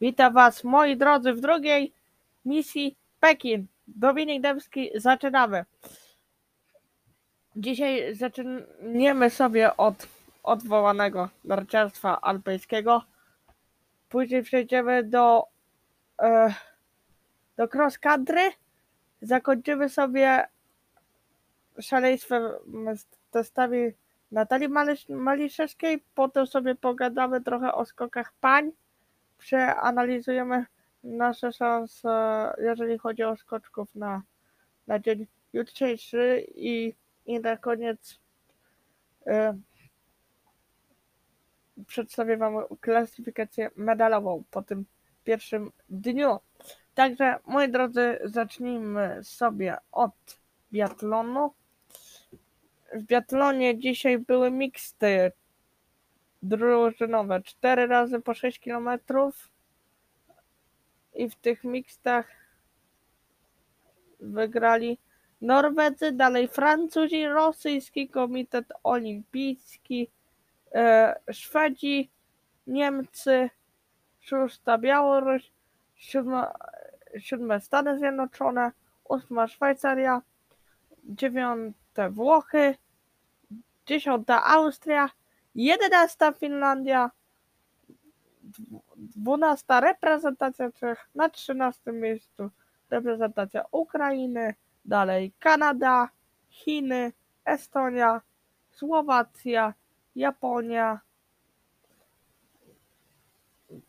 Witam Was, moi drodzy, w drugiej misji Pekin. Dominik Dębski, zaczynamy. Dzisiaj zaczniemy sobie od odwołanego narciarstwa alpejskiego. Później przejdziemy do, e, do cross country. Zakończymy sobie szaleństwem testami Natalii Malisz- Maliszewskiej. Potem sobie pogadamy trochę o skokach pań przeanalizujemy nasze szanse, jeżeli chodzi o skoczków na, na dzień jutrzejszy i, i na koniec y, przedstawię Wam klasyfikację medalową po tym pierwszym dniu. Także, moi drodzy, zacznijmy sobie od biatlonu. W biatlonie dzisiaj były miksty drużynowe, cztery razy po 6 km i w tych mixtach wygrali Norwedzy, dalej Francuzi, Rosyjski Komitet Olimpijski, e, Szwedzi, Niemcy, szósta Białoruś, siódma, siódme Stany Zjednoczone, ósma Szwajcaria, dziewiąte Włochy, dziesiąta Austria, jedenasta Finlandia, dwunasta reprezentacja Czech, na trzynastym miejscu reprezentacja Ukrainy, dalej Kanada, Chiny, Estonia, Słowacja, Japonia,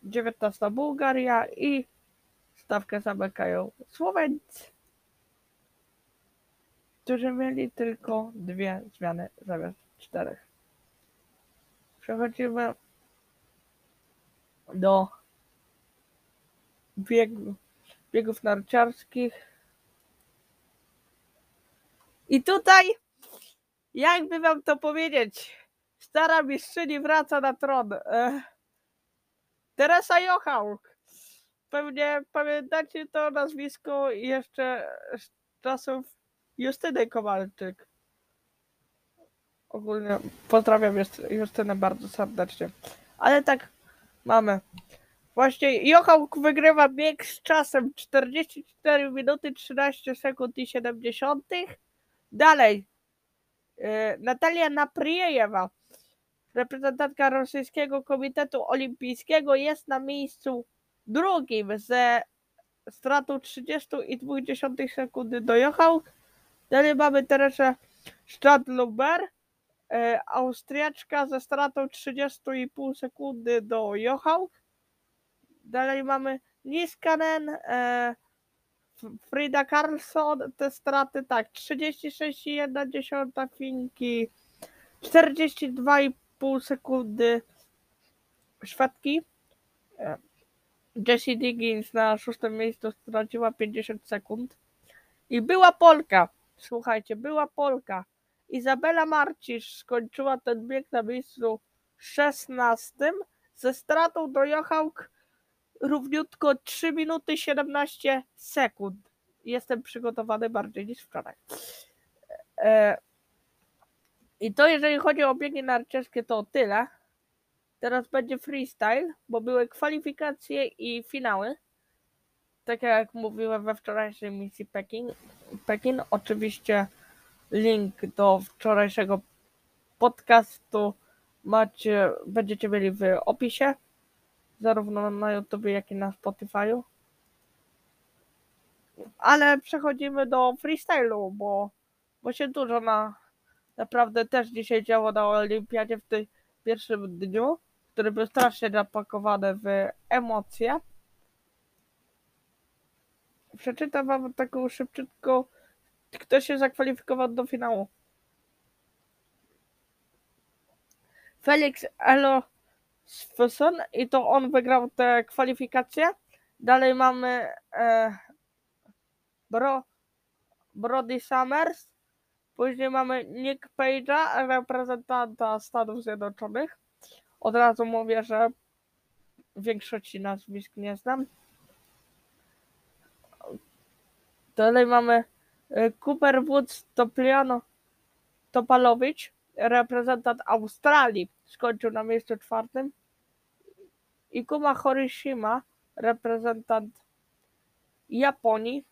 dziewiętnasta Bułgaria i stawkę zamykają Słoweńcy, którzy mieli tylko dwie zmiany zamiast czterech. Przechodzimy do biegu, biegów narciarskich. I tutaj, jakby wam to powiedzieć, stara mistrzyni wraca na tron. E, Teresa Jochałk. Pewnie pamiętacie to nazwisko jeszcze z czasów Justyny Kowalczyk. Ogólnie pozdrawiam Just- Justynę bardzo serdecznie. Ale tak mamy. Właśnie Jochałk wygrywa bieg z czasem 44 minuty 13 sekund i 70. Dalej. e, Natalia Napriejewa, reprezentantka Rosyjskiego Komitetu Olimpijskiego, jest na miejscu drugim ze stratą 30,2 sekundy do Jochałk. Dalej mamy Teresę Stadluber, Austriaczka ze stratą 30,5 sekundy do Jochałk. Dalej mamy Niskanen, e, Frida Karlsson, te straty tak, 36,1 Finki, 42,5 sekundy Szwedki. E, Jessie Diggins na szóstym miejscu straciła 50 sekund. I była Polka, słuchajcie, była Polka. Izabela Marcisz skończyła ten bieg na miejscu 16 ze stratą do Jochałk równiutko 3 minuty 17 sekund. Jestem przygotowany bardziej niż wczoraj. E, I to jeżeli chodzi o biegi narciarskie, to tyle. Teraz będzie freestyle, bo były kwalifikacje i finały. Tak jak mówiłem we wczorajszej misji Pekin. Pekin. Oczywiście link do wczorajszego podcastu macie, będziecie mieli w opisie zarówno na YouTube, jak i na Spotify'u. Ale przechodzimy do freestylu, bo, bo się dużo na naprawdę też dzisiaj działo na Olimpiadzie w tym pierwszym dniu, który był strasznie napakowany w emocje. Przeczytam wam taką szybciutką, kto się zakwalifikował do finału. Felix Elo Svensson i to on wygrał te kwalifikacje. Dalej mamy e, Bro, Brody Summers. Później mamy Nick Page'a, reprezentanta Stanów Zjednoczonych. Od razu mówię, że większości nazwisk nie znam. Dalej mamy Cooper Woods Topliano Topalowicz, reprezentant Australii, skończył na miejscu czwartym. I Kuma Horishima, reprezentant Japonii,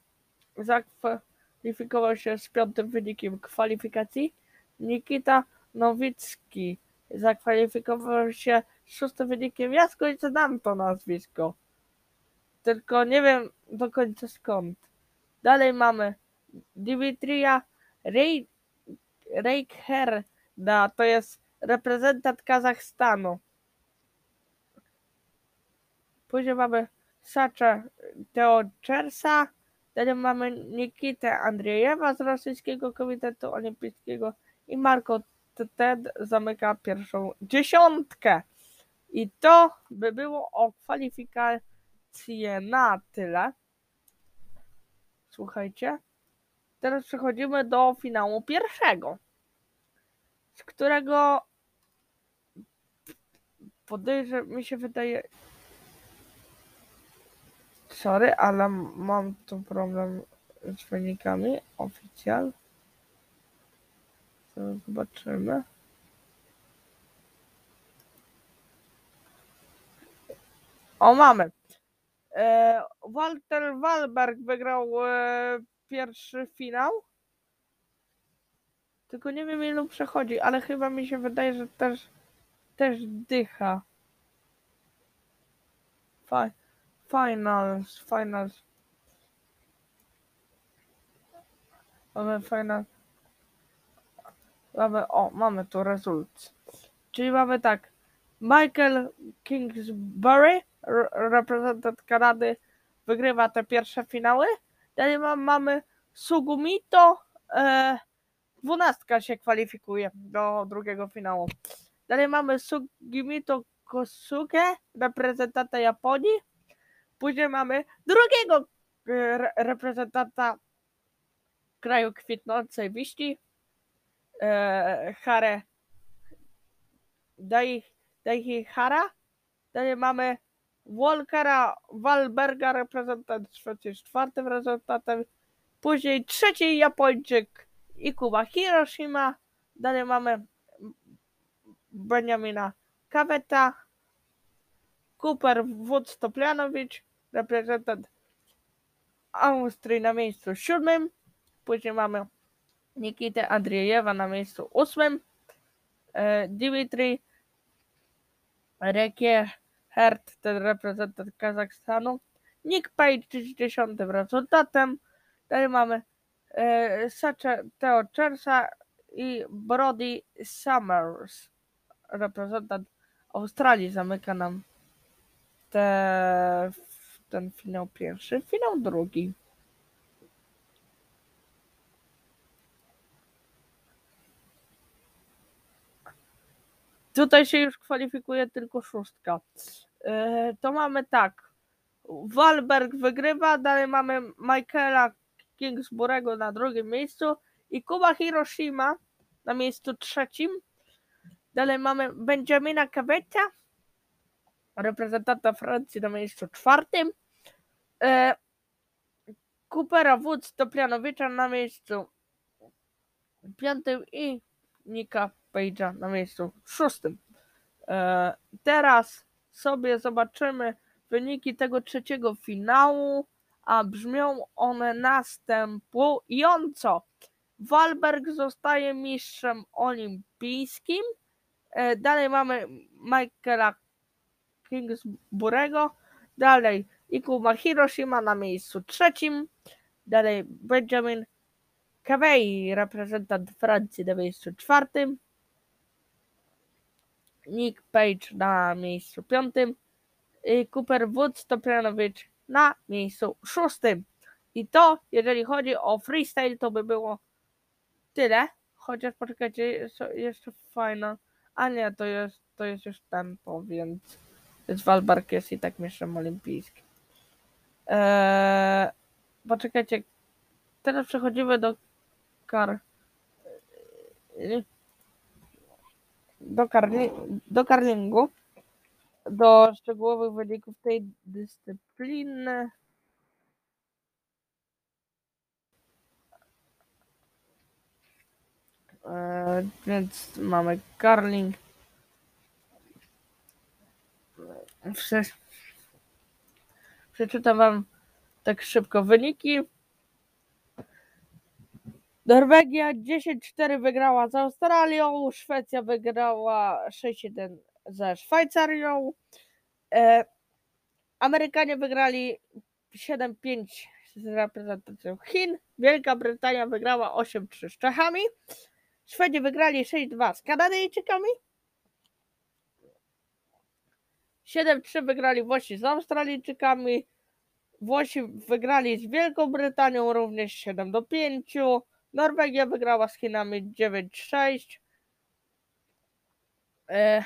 zakwalifikował się z piątym wynikiem kwalifikacji. Nikita Nowicki zakwalifikował się z szóstym wynikiem. Ja skądś znam to nazwisko, tylko nie wiem do końca skąd. Dalej mamy Dimitrija Rej to jest reprezentant Kazachstanu. Później mamy Sacza Teoczersa, dalej mamy Nikitę Andrzejewa z Rosyjskiego Komitetu Olimpijskiego i Marko Ted zamyka pierwszą dziesiątkę. I to by było o kwalifikacje na tyle. Słuchajcie. Teraz przechodzimy do finału pierwszego, z którego podejrzewam, mi się wydaje. Sorry, ale mam tu problem z wynikami. Oficjal. Zobaczymy. O, mamy. E, Walter Walberg wygrał e, pierwszy finał. Tylko nie wiem ilu przechodzi, ale chyba mi się wydaje, że też, też dycha. Fi finals, finals. Mamy final. Mamy, o, mamy tu rezultat. Czyli mamy tak. Michael Kingsbury, re- reprezentant Kanady, wygrywa te pierwsze finały. Dalej ma- mamy Sugumito, e, dwunastka się kwalifikuje do drugiego finału. Dalej mamy Sugimito Kosuke, reprezentanta Japonii. Później mamy drugiego e, re- reprezentanta kraju kwitnącej wiśni, e, Hare Dai. Dalej mamy Walkera Walberga, reprezentant Szwecji z czwartym rezultatem. Później trzeci Japończyk Ikuba Hiroshima. Dalej mamy Benjamina Kaweta. Cooper Wódz-Toplianowicz, reprezentant Austrii na miejscu siódmym. Później mamy Nikitę Andrzejewa na miejscu ósmym. E, Dimitri Rekiehert, ten reprezentant Kazachstanu. Nick Page z dziesiątym rezultatem. Dalej mamy e, Sacha Teoczersa i Brody Summers, reprezentant Australii. Zamyka nam te, ten finał pierwszy. Finał drugi. Tutaj się już kwalifikuje tylko szóstka. E, To mamy tak. Walberg wygrywa, dalej mamy Michaela Kingsburego na drugim miejscu i Kuba Hiroshima na miejscu trzecim. Dalej mamy Benjamina Kaweta, reprezentanta Francji na miejscu czwartym. E, Coopera Woods Toplianowicza na miejscu piątym i Nika Page'a na miejscu szóstym. E, teraz sobie zobaczymy wyniki tego trzeciego finału, a brzmią one następująco. Walberg zostaje mistrzem olimpijskim. E, dalej mamy Michaela Kingsburego. Dalej Ikuma Hiroshima na miejscu trzecim. Dalej Benjamin Cavey, reprezentant Francji na miejscu czwartym. Nick Page na miejscu piątym. Cooper Woods Toplianowicz na miejscu szóstym. I to, jeżeli chodzi o freestyle, to by było tyle. Chociaż poczekajcie, jest jeszcze fajna. A nie, to jest, to jest już tempo, więc, więc Walbark jest i tak mistrzem olimpijskim. Eee, poczekajcie, teraz przechodzimy do Do, karli, do karlingu, do szczegółowych wyników tej dyscypliny. E, więc mamy karling. Przeczytam wam tak szybko wyniki. Norwegia 10-4 wygrała z Australią, Szwecja wygrała 6-1 ze Szwajcarią. E, Amerykanie wygrali 7-5 z reprezentacją Chin. Wielka Brytania wygrała 8-3 z Czechami. Szwedzi wygrali 6-2 z Kanadyjczykami. 7-3 wygrali Włosi z Australijczykami. Włosi wygrali z Wielką Brytanią również 7 do 5. Norwegia wygrała z Chinami 9-6. E,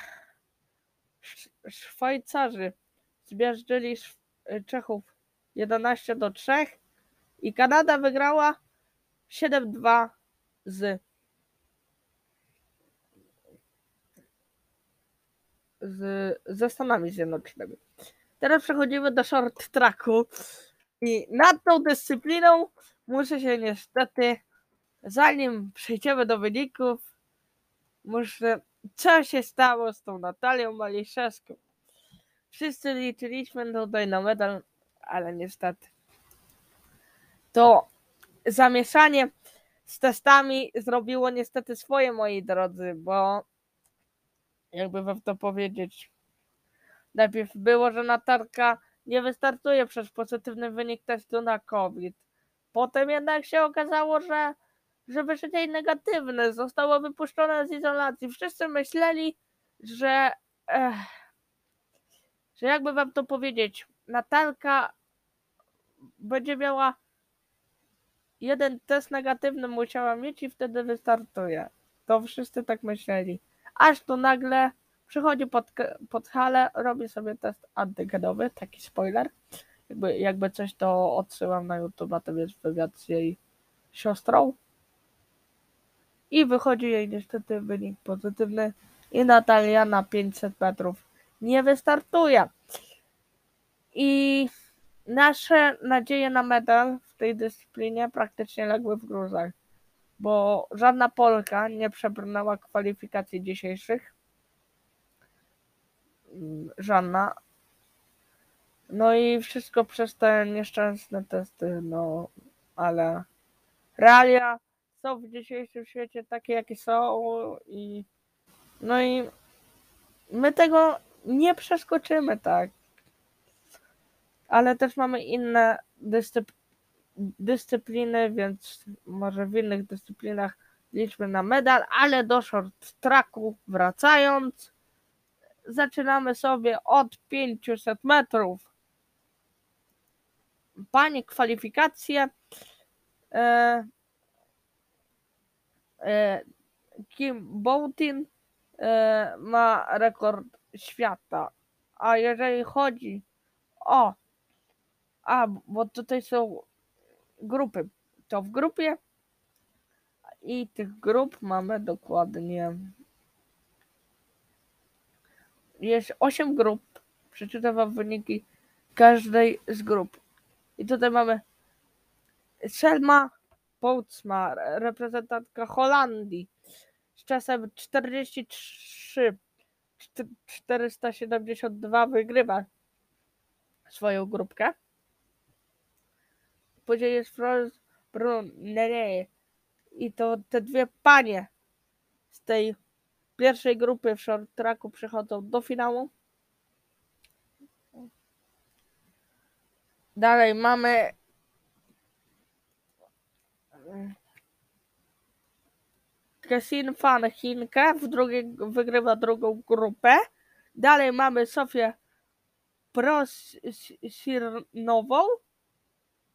Sz- Szwajcarzy zmiażdżyli Czechów 11 do 3 i Kanada wygrała 7-2 z z, ze Stanami Zjednoczonymi. Teraz przechodzimy do short tracku i nad tą dyscypliną muszę się niestety, zanim przejdziemy do wyników, muszę, co się stało z tą Natalią Maliszewską. Wszyscy liczyliśmy tutaj na medal, ale niestety to zamieszanie z testami zrobiło niestety swoje, moi drodzy, bo jakby wam to powiedzieć, najpierw było, że Natarka nie wystartuje przez pozytywny wynik testu na COVID. Potem jednak się okazało, że, że wyszedł jej negatywny, zostało wypuszczone z izolacji. Wszyscy myśleli, że, eh, że jakby wam to powiedzieć, Natalka będzie miała jeden test negatywny musiała mieć i wtedy wystartuje. To wszyscy tak myśleli. Aż tu nagle przychodzi pod, pod halę, robi sobie test antygenowy, taki spoiler. Jakby, jakby coś to odsyłam na YouTube, to jest wywiad z jej siostrą. I wychodzi jej niestety wynik pozytywny i Natalia na 500 metrów nie wystartuje. I nasze nadzieje na medal w tej dyscyplinie praktycznie legły w gruzach, bo żadna Polka nie przebrnęła kwalifikacji dzisiejszych. Żadna. No i wszystko przez te nieszczęsne testy, no ale realia są w dzisiejszym świecie takie, jakie są i no i my tego nie przeskoczymy, tak. Ale też mamy inne dyscyp- dyscypliny, więc może w innych dyscyplinach liczmy na medal, ale do short tracku wracając, zaczynamy sobie od 500 metrów. Panie kwalifikacje. E, Kim Boutin e, ma rekord świata. A jeżeli chodzi o. A, bo tutaj są grupy. To w grupie. I tych grup mamy dokładnie. Jest 8 grup. Przeczytam wam wyniki każdej z grup. I tutaj mamy Selma Poutsma, reprezentantka Holandii z czasem 43 czty- 472 wygrywa swoją grupkę. Później jest Florence Brunner i to te dwie panie z tej pierwszej grupy w short tracku przechodzą do finału. Dalej mamy Kesin Fan Chinkę, w drugiej wygrywa drugą grupę. Dalej mamy Sofię Prosirnową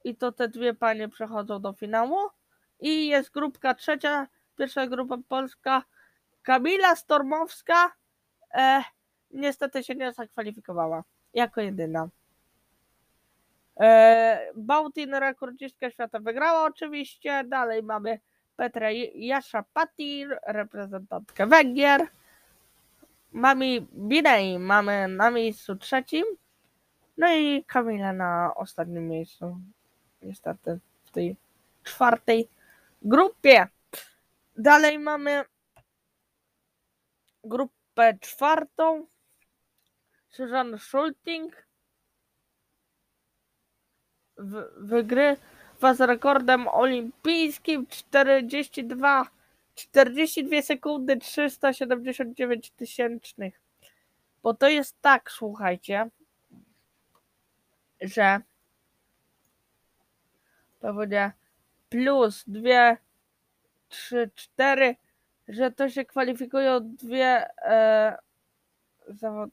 i to te dwie panie przechodzą do finału. I jest grupka trzecia, pierwsza grupa polska, Kamila Stormowska. E, niestety się nie zakwalifikowała jako jedyna. E, rekordzistka świata, wygrała oczywiście. Dalej mamy Petrę Jasza Patir, reprezentantkę Węgier. Mamy Binej, mamy na miejscu trzecim. No i Kamila na ostatnim miejscu. Niestety w tej czwartej grupie. Dalej mamy grupę czwartą. Susan Schulting. w, wygrywa z rekordem olimpijskim 42 42 sekundy 379 tysięcznych. Bo to jest tak, słuchajcie, że to będzie plus dwie, trzy, cztery, że to się kwalifikują dwie e, zawod...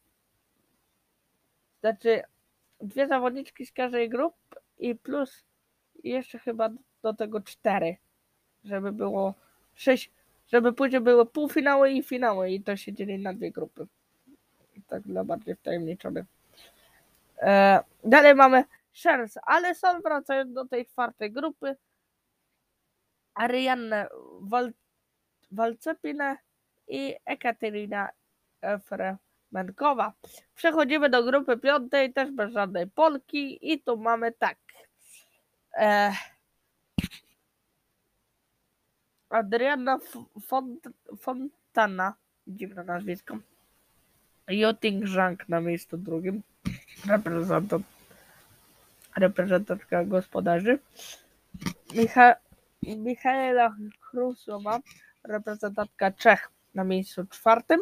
znaczy dwie zawodniczki z każdej grupy i plus jeszcze chyba do tego cztery, żeby było sześć, żeby później były półfinały i finały i to się dzieli na dwie grupy. Tak dla bardziej wtajemniczonych. E, dalej mamy Shers, ale są wracając do tej czwartej grupy. Ariannę Wal, Walcepinę i Ekaterina Efremenkowa. Przechodzimy do grupy piątej, też bez żadnej Polki i tu mamy tak. E, Adriana Font, Fontana, dziwne nazwisko. Joting Zhang na miejscu drugim. Reprezentant, reprezentantka gospodarzy. Micha, Michaela Chrusowa, reprezentantka Czech na miejscu czwartym.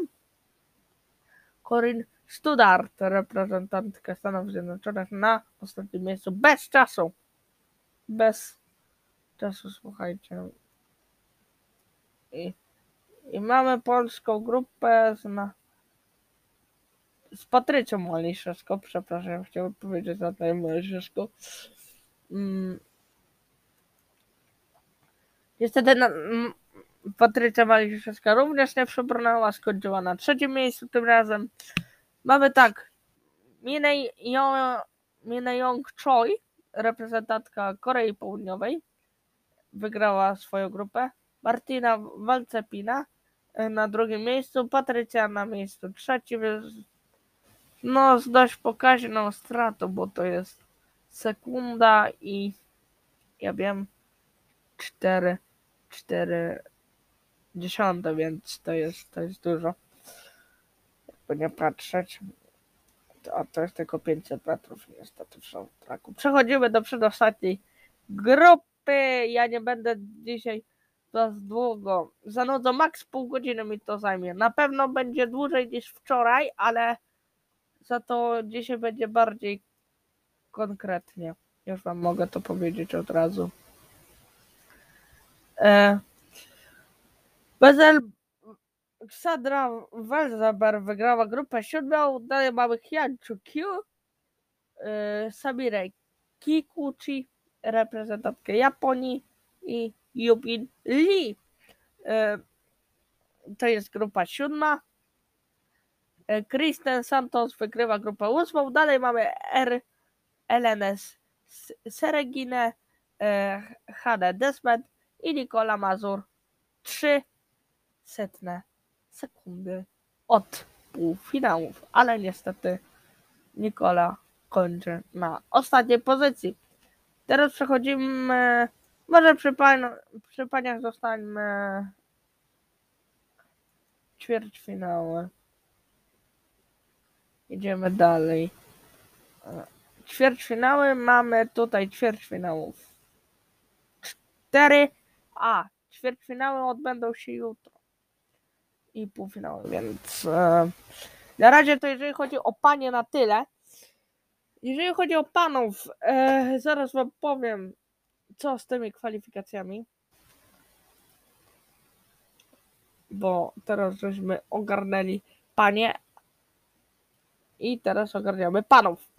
Corinne Studart, reprezentantka Stanów Zjednoczonych na ostatnim miejscu bez czasu. Bez czasu, słuchajcie. I, i mamy polską grupę z, na, z Patrycją Maliszewską, przepraszam, chciałem powiedzieć na tej Maliszewską. Mm. Niestety na, m, Patrycja Maliszewska również nie przebrnęła, skończyła na trzecim miejscu tym razem. Mamy tak, Minei Young Choi, reprezentantka Korei Południowej, wygrała swoją grupę. Martina Walcepina e, na drugim miejscu, Patrycja na miejscu trzecim. No, z dość pokaźną stratą, bo to jest sekunda i ja wiem, 4, 4 dziesiąte, więc to jest, to jest dużo. Jakby nie patrzeć. A to jest tylko 500 metrów niestety w traku. Przechodzimy do przedostatniej grupy. Ja nie będę dzisiaj was długo. Zanudzą maks pół godziny mi to zajmie. Na pewno będzie dłużej niż wczoraj, ale za to dzisiaj będzie bardziej konkretnie. Już wam mogę to powiedzieć od razu. E, Bezel Ksandra Welzaber wygrała grupę siódmą. Dalej mamy Hyun Kyu, e, Samire Kikuchi, reprezentantkę Japonii i Yubin Lee. E, to jest grupa siódma. E, Kristen Santos wygrywa grupę ósmą. Dalej mamy R. LNS Seregine, HD Desmet i Nikola Mazur. Trzy setne sekundy od półfinałów, ale niestety Nikola kończy na ostatniej pozycji. Teraz przechodzimy, może przy, pan, przy paniach zostańmy ćwierćfinały. Idziemy dalej. Ćwierćfinały mamy tutaj ćwierćfinałów. Cztery, a ćwierćfinały odbędą się jutro. I półfinały, więc e, na razie to jeżeli chodzi o panie na tyle. Jeżeli chodzi o panów, e, zaraz wam powiem, co z tymi kwalifikacjami. Bo teraz żeśmy ogarnęli panie i teraz ogarniamy panów.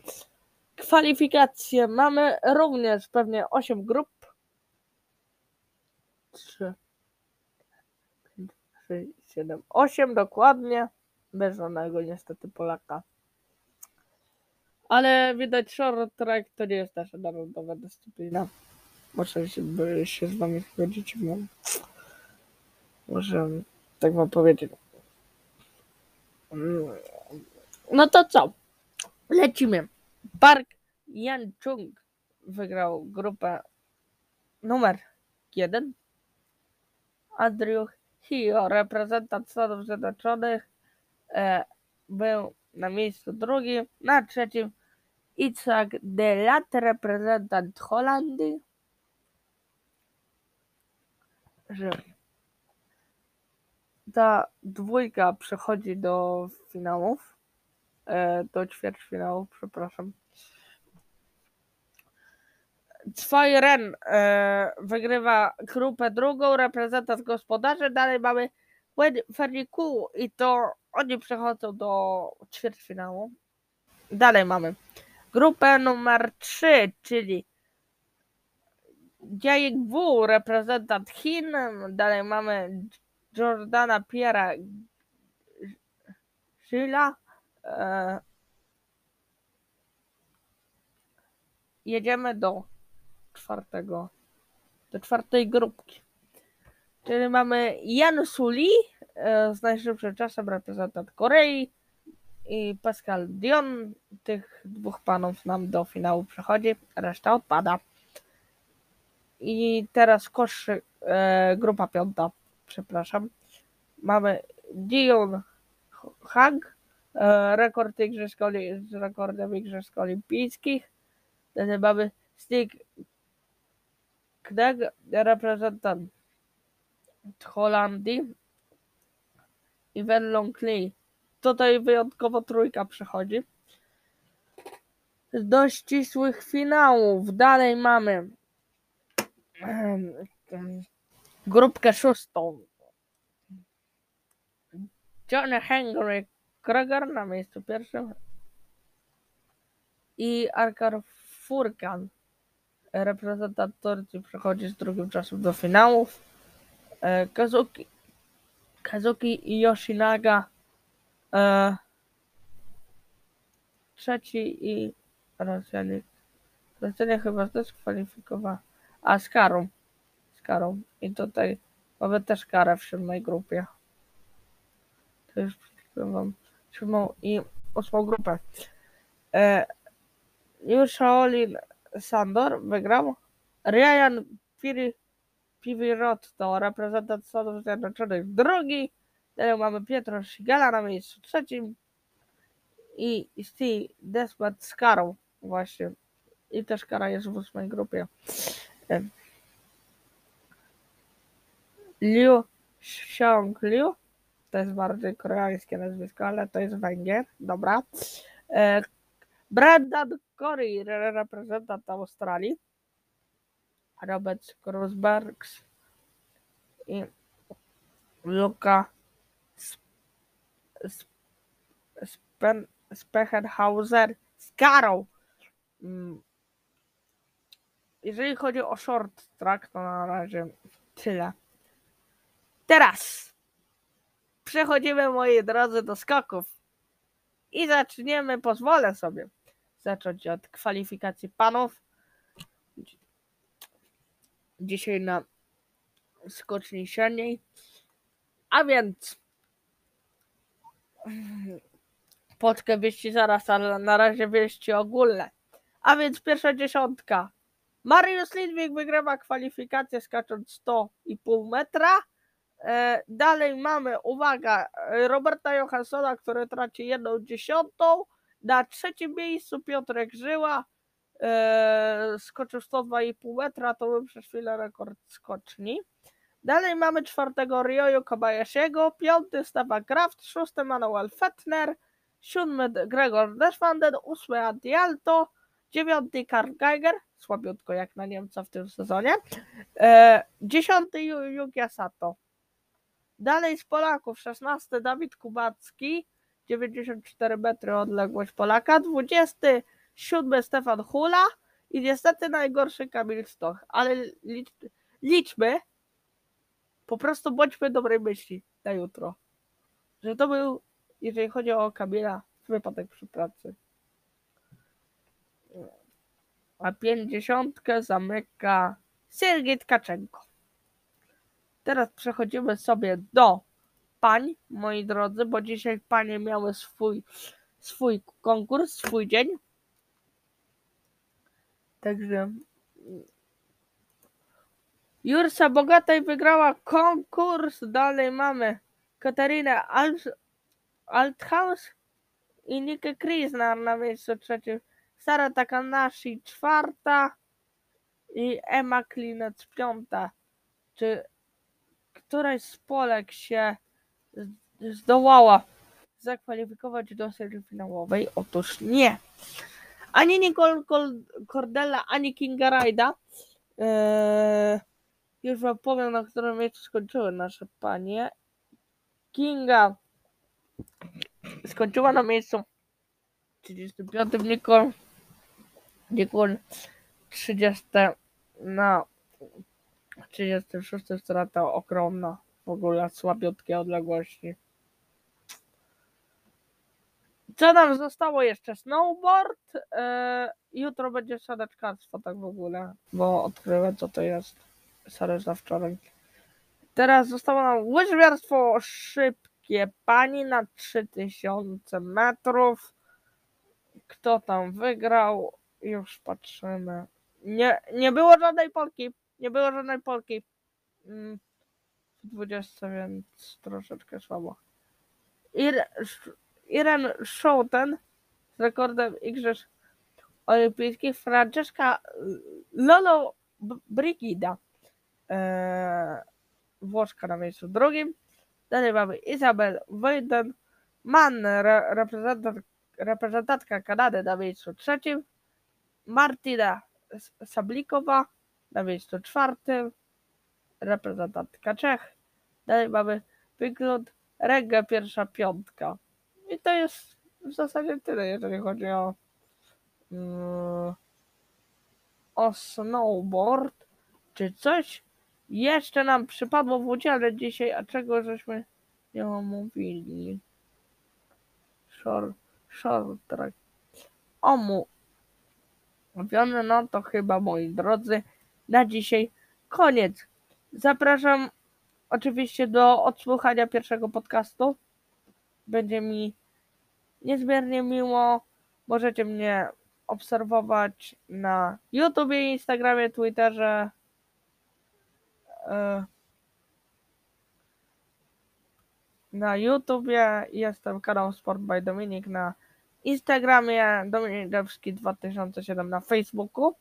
Kwalifikacje mamy również pewnie 8 grup. 3, 5, 6, 7, 8 dokładnie. Bez żadnego niestety Polaka. Ale widać short track to nie jest nasza narodowa dyscyplina. Może się, się z wami zgodzić. Bo może tak wam powiedzieć. No to co? Lecimy. Park Yan Chung wygrał grupę numer 1. Andrew Hio, reprezentant Stanów Zjednoczonych, e, był na miejscu drugim. Na trzecim Isaac de Lat, reprezentant Holandii. Ta dwójka przechodzi do finałów. E, do ćwierćfinałów, przepraszam. Ren e, wygrywa grupę drugą, reprezentant gospodarzy. Dalej mamy Ferniku i to oni przechodzą do ćwierćfinału. Dalej mamy grupę numer 3, czyli Dziajek W, reprezentant Chin. Dalej mamy Jordana Piera Gila. E, jedziemy do czwartego, do czwartej grupki. Czyli mamy Jan Suli e, z najszybszym czasem, reprezentant Korei i Pascal Dion. Tych dwóch panów nam do finału przechodzi, reszta odpada. I teraz kosz, e, grupa piąta, przepraszam. Mamy Dion Hag, e, rekord Igrzysk, z rekordem Igrzysk Olimpijskich. Wtedy mamy Stig Kneg, reprezentant Holandii i Wen Longley. Tutaj wyjątkowo trójka przychodzi. Do ścisłych finałów. Dalej mamy grupkę szóstą. Johnny Henry Kreger na miejscu pierwszym i Arkar Furkan. Reprezentant Turcji przechodzi z drugim czasem do finałów. E, Kazuki, Kazuki Yoshinaga e, trzeci i Rosjanie. Rosjanie chyba zdyskwalifikowała. A z karą. Z karą. I tutaj mamy też karę w siódmej grupie. To już mam siódmą i ósmą grupę. E, już Shaolin Sandor wygrał. Ryan Piri Pivirot to reprezentant Stanów Zjednoczonych drugi. Dalej mamy Pietro Shigala na miejscu trzecim. I Steve Desmond z karą właśnie. I też kara jest w ósmej grupie. Liu Xiong Liu. To jest bardziej koreańskie nazwisko, ale to jest Węgier. Dobra. E, Brendan Corey, re- reprezentant Australii. Robert Krusbergs i Luka Sp- Spen- z karą. Mm. Jeżeli chodzi o short track, to na razie tyle. Teraz przechodzimy, moi drodzy, do skoków. I zaczniemy, pozwolę sobie zacząć od kwalifikacji panów. Dzisiaj na skoczni średniej. A więc Polskę wieści zaraz, ale na razie wieści ogólne. A więc pierwsza dziesiątka. Mariusz Lidwik wygrywa kwalifikację skacząc 100,5 metra. E, dalej mamy, uwaga, Roberta Johanssona, który traci jedną dziesiątą. Na trzecim miejscu Piotrek Żyła. E, skoczył 102,5 metra, to był przez chwilę rekord skoczni. Dalej mamy czwartego Ryoyu Kobayashiego, piąty Stefan Kraft, szósty Manuel Fettner, siódmy Gregor Deschwanden, ósmy Antti Alto, dziewiąty Karl Geiger, słabiutko jak na Niemca w tym sezonie, e, dziesiąty Yu- Yuki Sato. Dalej z Polaków 16 Dawid Kubacki, 94 metry odległość Polaka, 27 Stefan Hula i niestety najgorszy Kamil Stoch, ale licz, liczmy, po prostu bądźmy dobrej myśli na jutro, że to był, jeżeli chodzi o Kamila, wypadek przy pracy. A pięćdziesiątkę zamyka Sergiej Tkaczenko. Teraz przechodzimy sobie do pań, moi drodzy, bo dzisiaj panie miały swój, swój konkurs, swój dzień. Także Jursa Bogatej wygrała konkurs. Dalej mamy Katarinę Alt, Althaus i Nikę Krisnar na miejscu trzecim Sara Takanashi czwarta i Emma Klinec piąta. Czy któraś z Polek się zdołała zakwalifikować do serii finałowej? Otóż nie. Ani Nicole Col- Cordella, ani Kinga Rajda. Eee, już wam powiem, na którym miejscu skończyły nasze panie. Kinga skończyła na miejscu 35, Nicole, Nicole 30 na 36 strata ogromna, w ogóle słabiutkie odległości. Co nam zostało jeszcze? Snowboard. Eee, jutro będzie sadeczkarstwo tak w ogóle, bo odkryłem co to jest. Sorry za wczoraj. Teraz zostało nam łyżwiarstwo szybkie pani na 3000 metrów. Kto tam wygrał? Już patrzymy. Nie, nie było żadnej Polki. Nie było żadnej Polki. Mm, 20, więc troszeczkę słabo. Ire, Irene Schouten z rekordem Igrzysk Olimpijskich. Francesca Lolo Brigida. Eee, Włoszka na miejscu drugim. Dalej mamy Izabel Wojden, Mann, re, reprezentant, reprezentantka Kanady na miejscu trzecim. Martina Sablikowa na miejscu czwartym. Reprezentantka Czech. Dalej mamy wygląd Rega pierwsza piątka. I to jest w zasadzie tyle, jeżeli chodzi o, mm, o snowboard. Czy coś jeszcze nam przypadło w udziale dzisiaj, a czego żeśmy nie omówili? Short, short track. Omówione, no to chyba moi drodzy, na dzisiaj koniec. Zapraszam oczywiście do odsłuchania pierwszego podcastu. Będzie mi niezmiernie miło. Możecie mnie obserwować na YouTubie, Instagramie, Twitterze. E, Na YouTubie jestem kanał Sport by Dominik na Instagramie, Dominik Debski 2007 na Facebooku.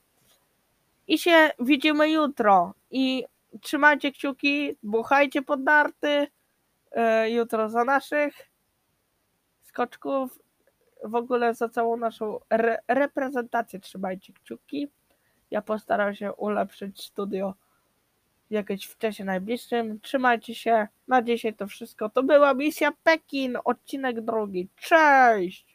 I się widzimy jutro. I trzymajcie kciuki, buchajcie pod narty. E, jutro za naszych skoczków. W ogóle za całą naszą re- reprezentację trzymajcie kciuki. Ja postaram się ulepszyć studio jakieś w czasie najbliższym. Trzymajcie się. Na dzisiaj to wszystko. To była misja Pekin, odcinek drugi. Cześć!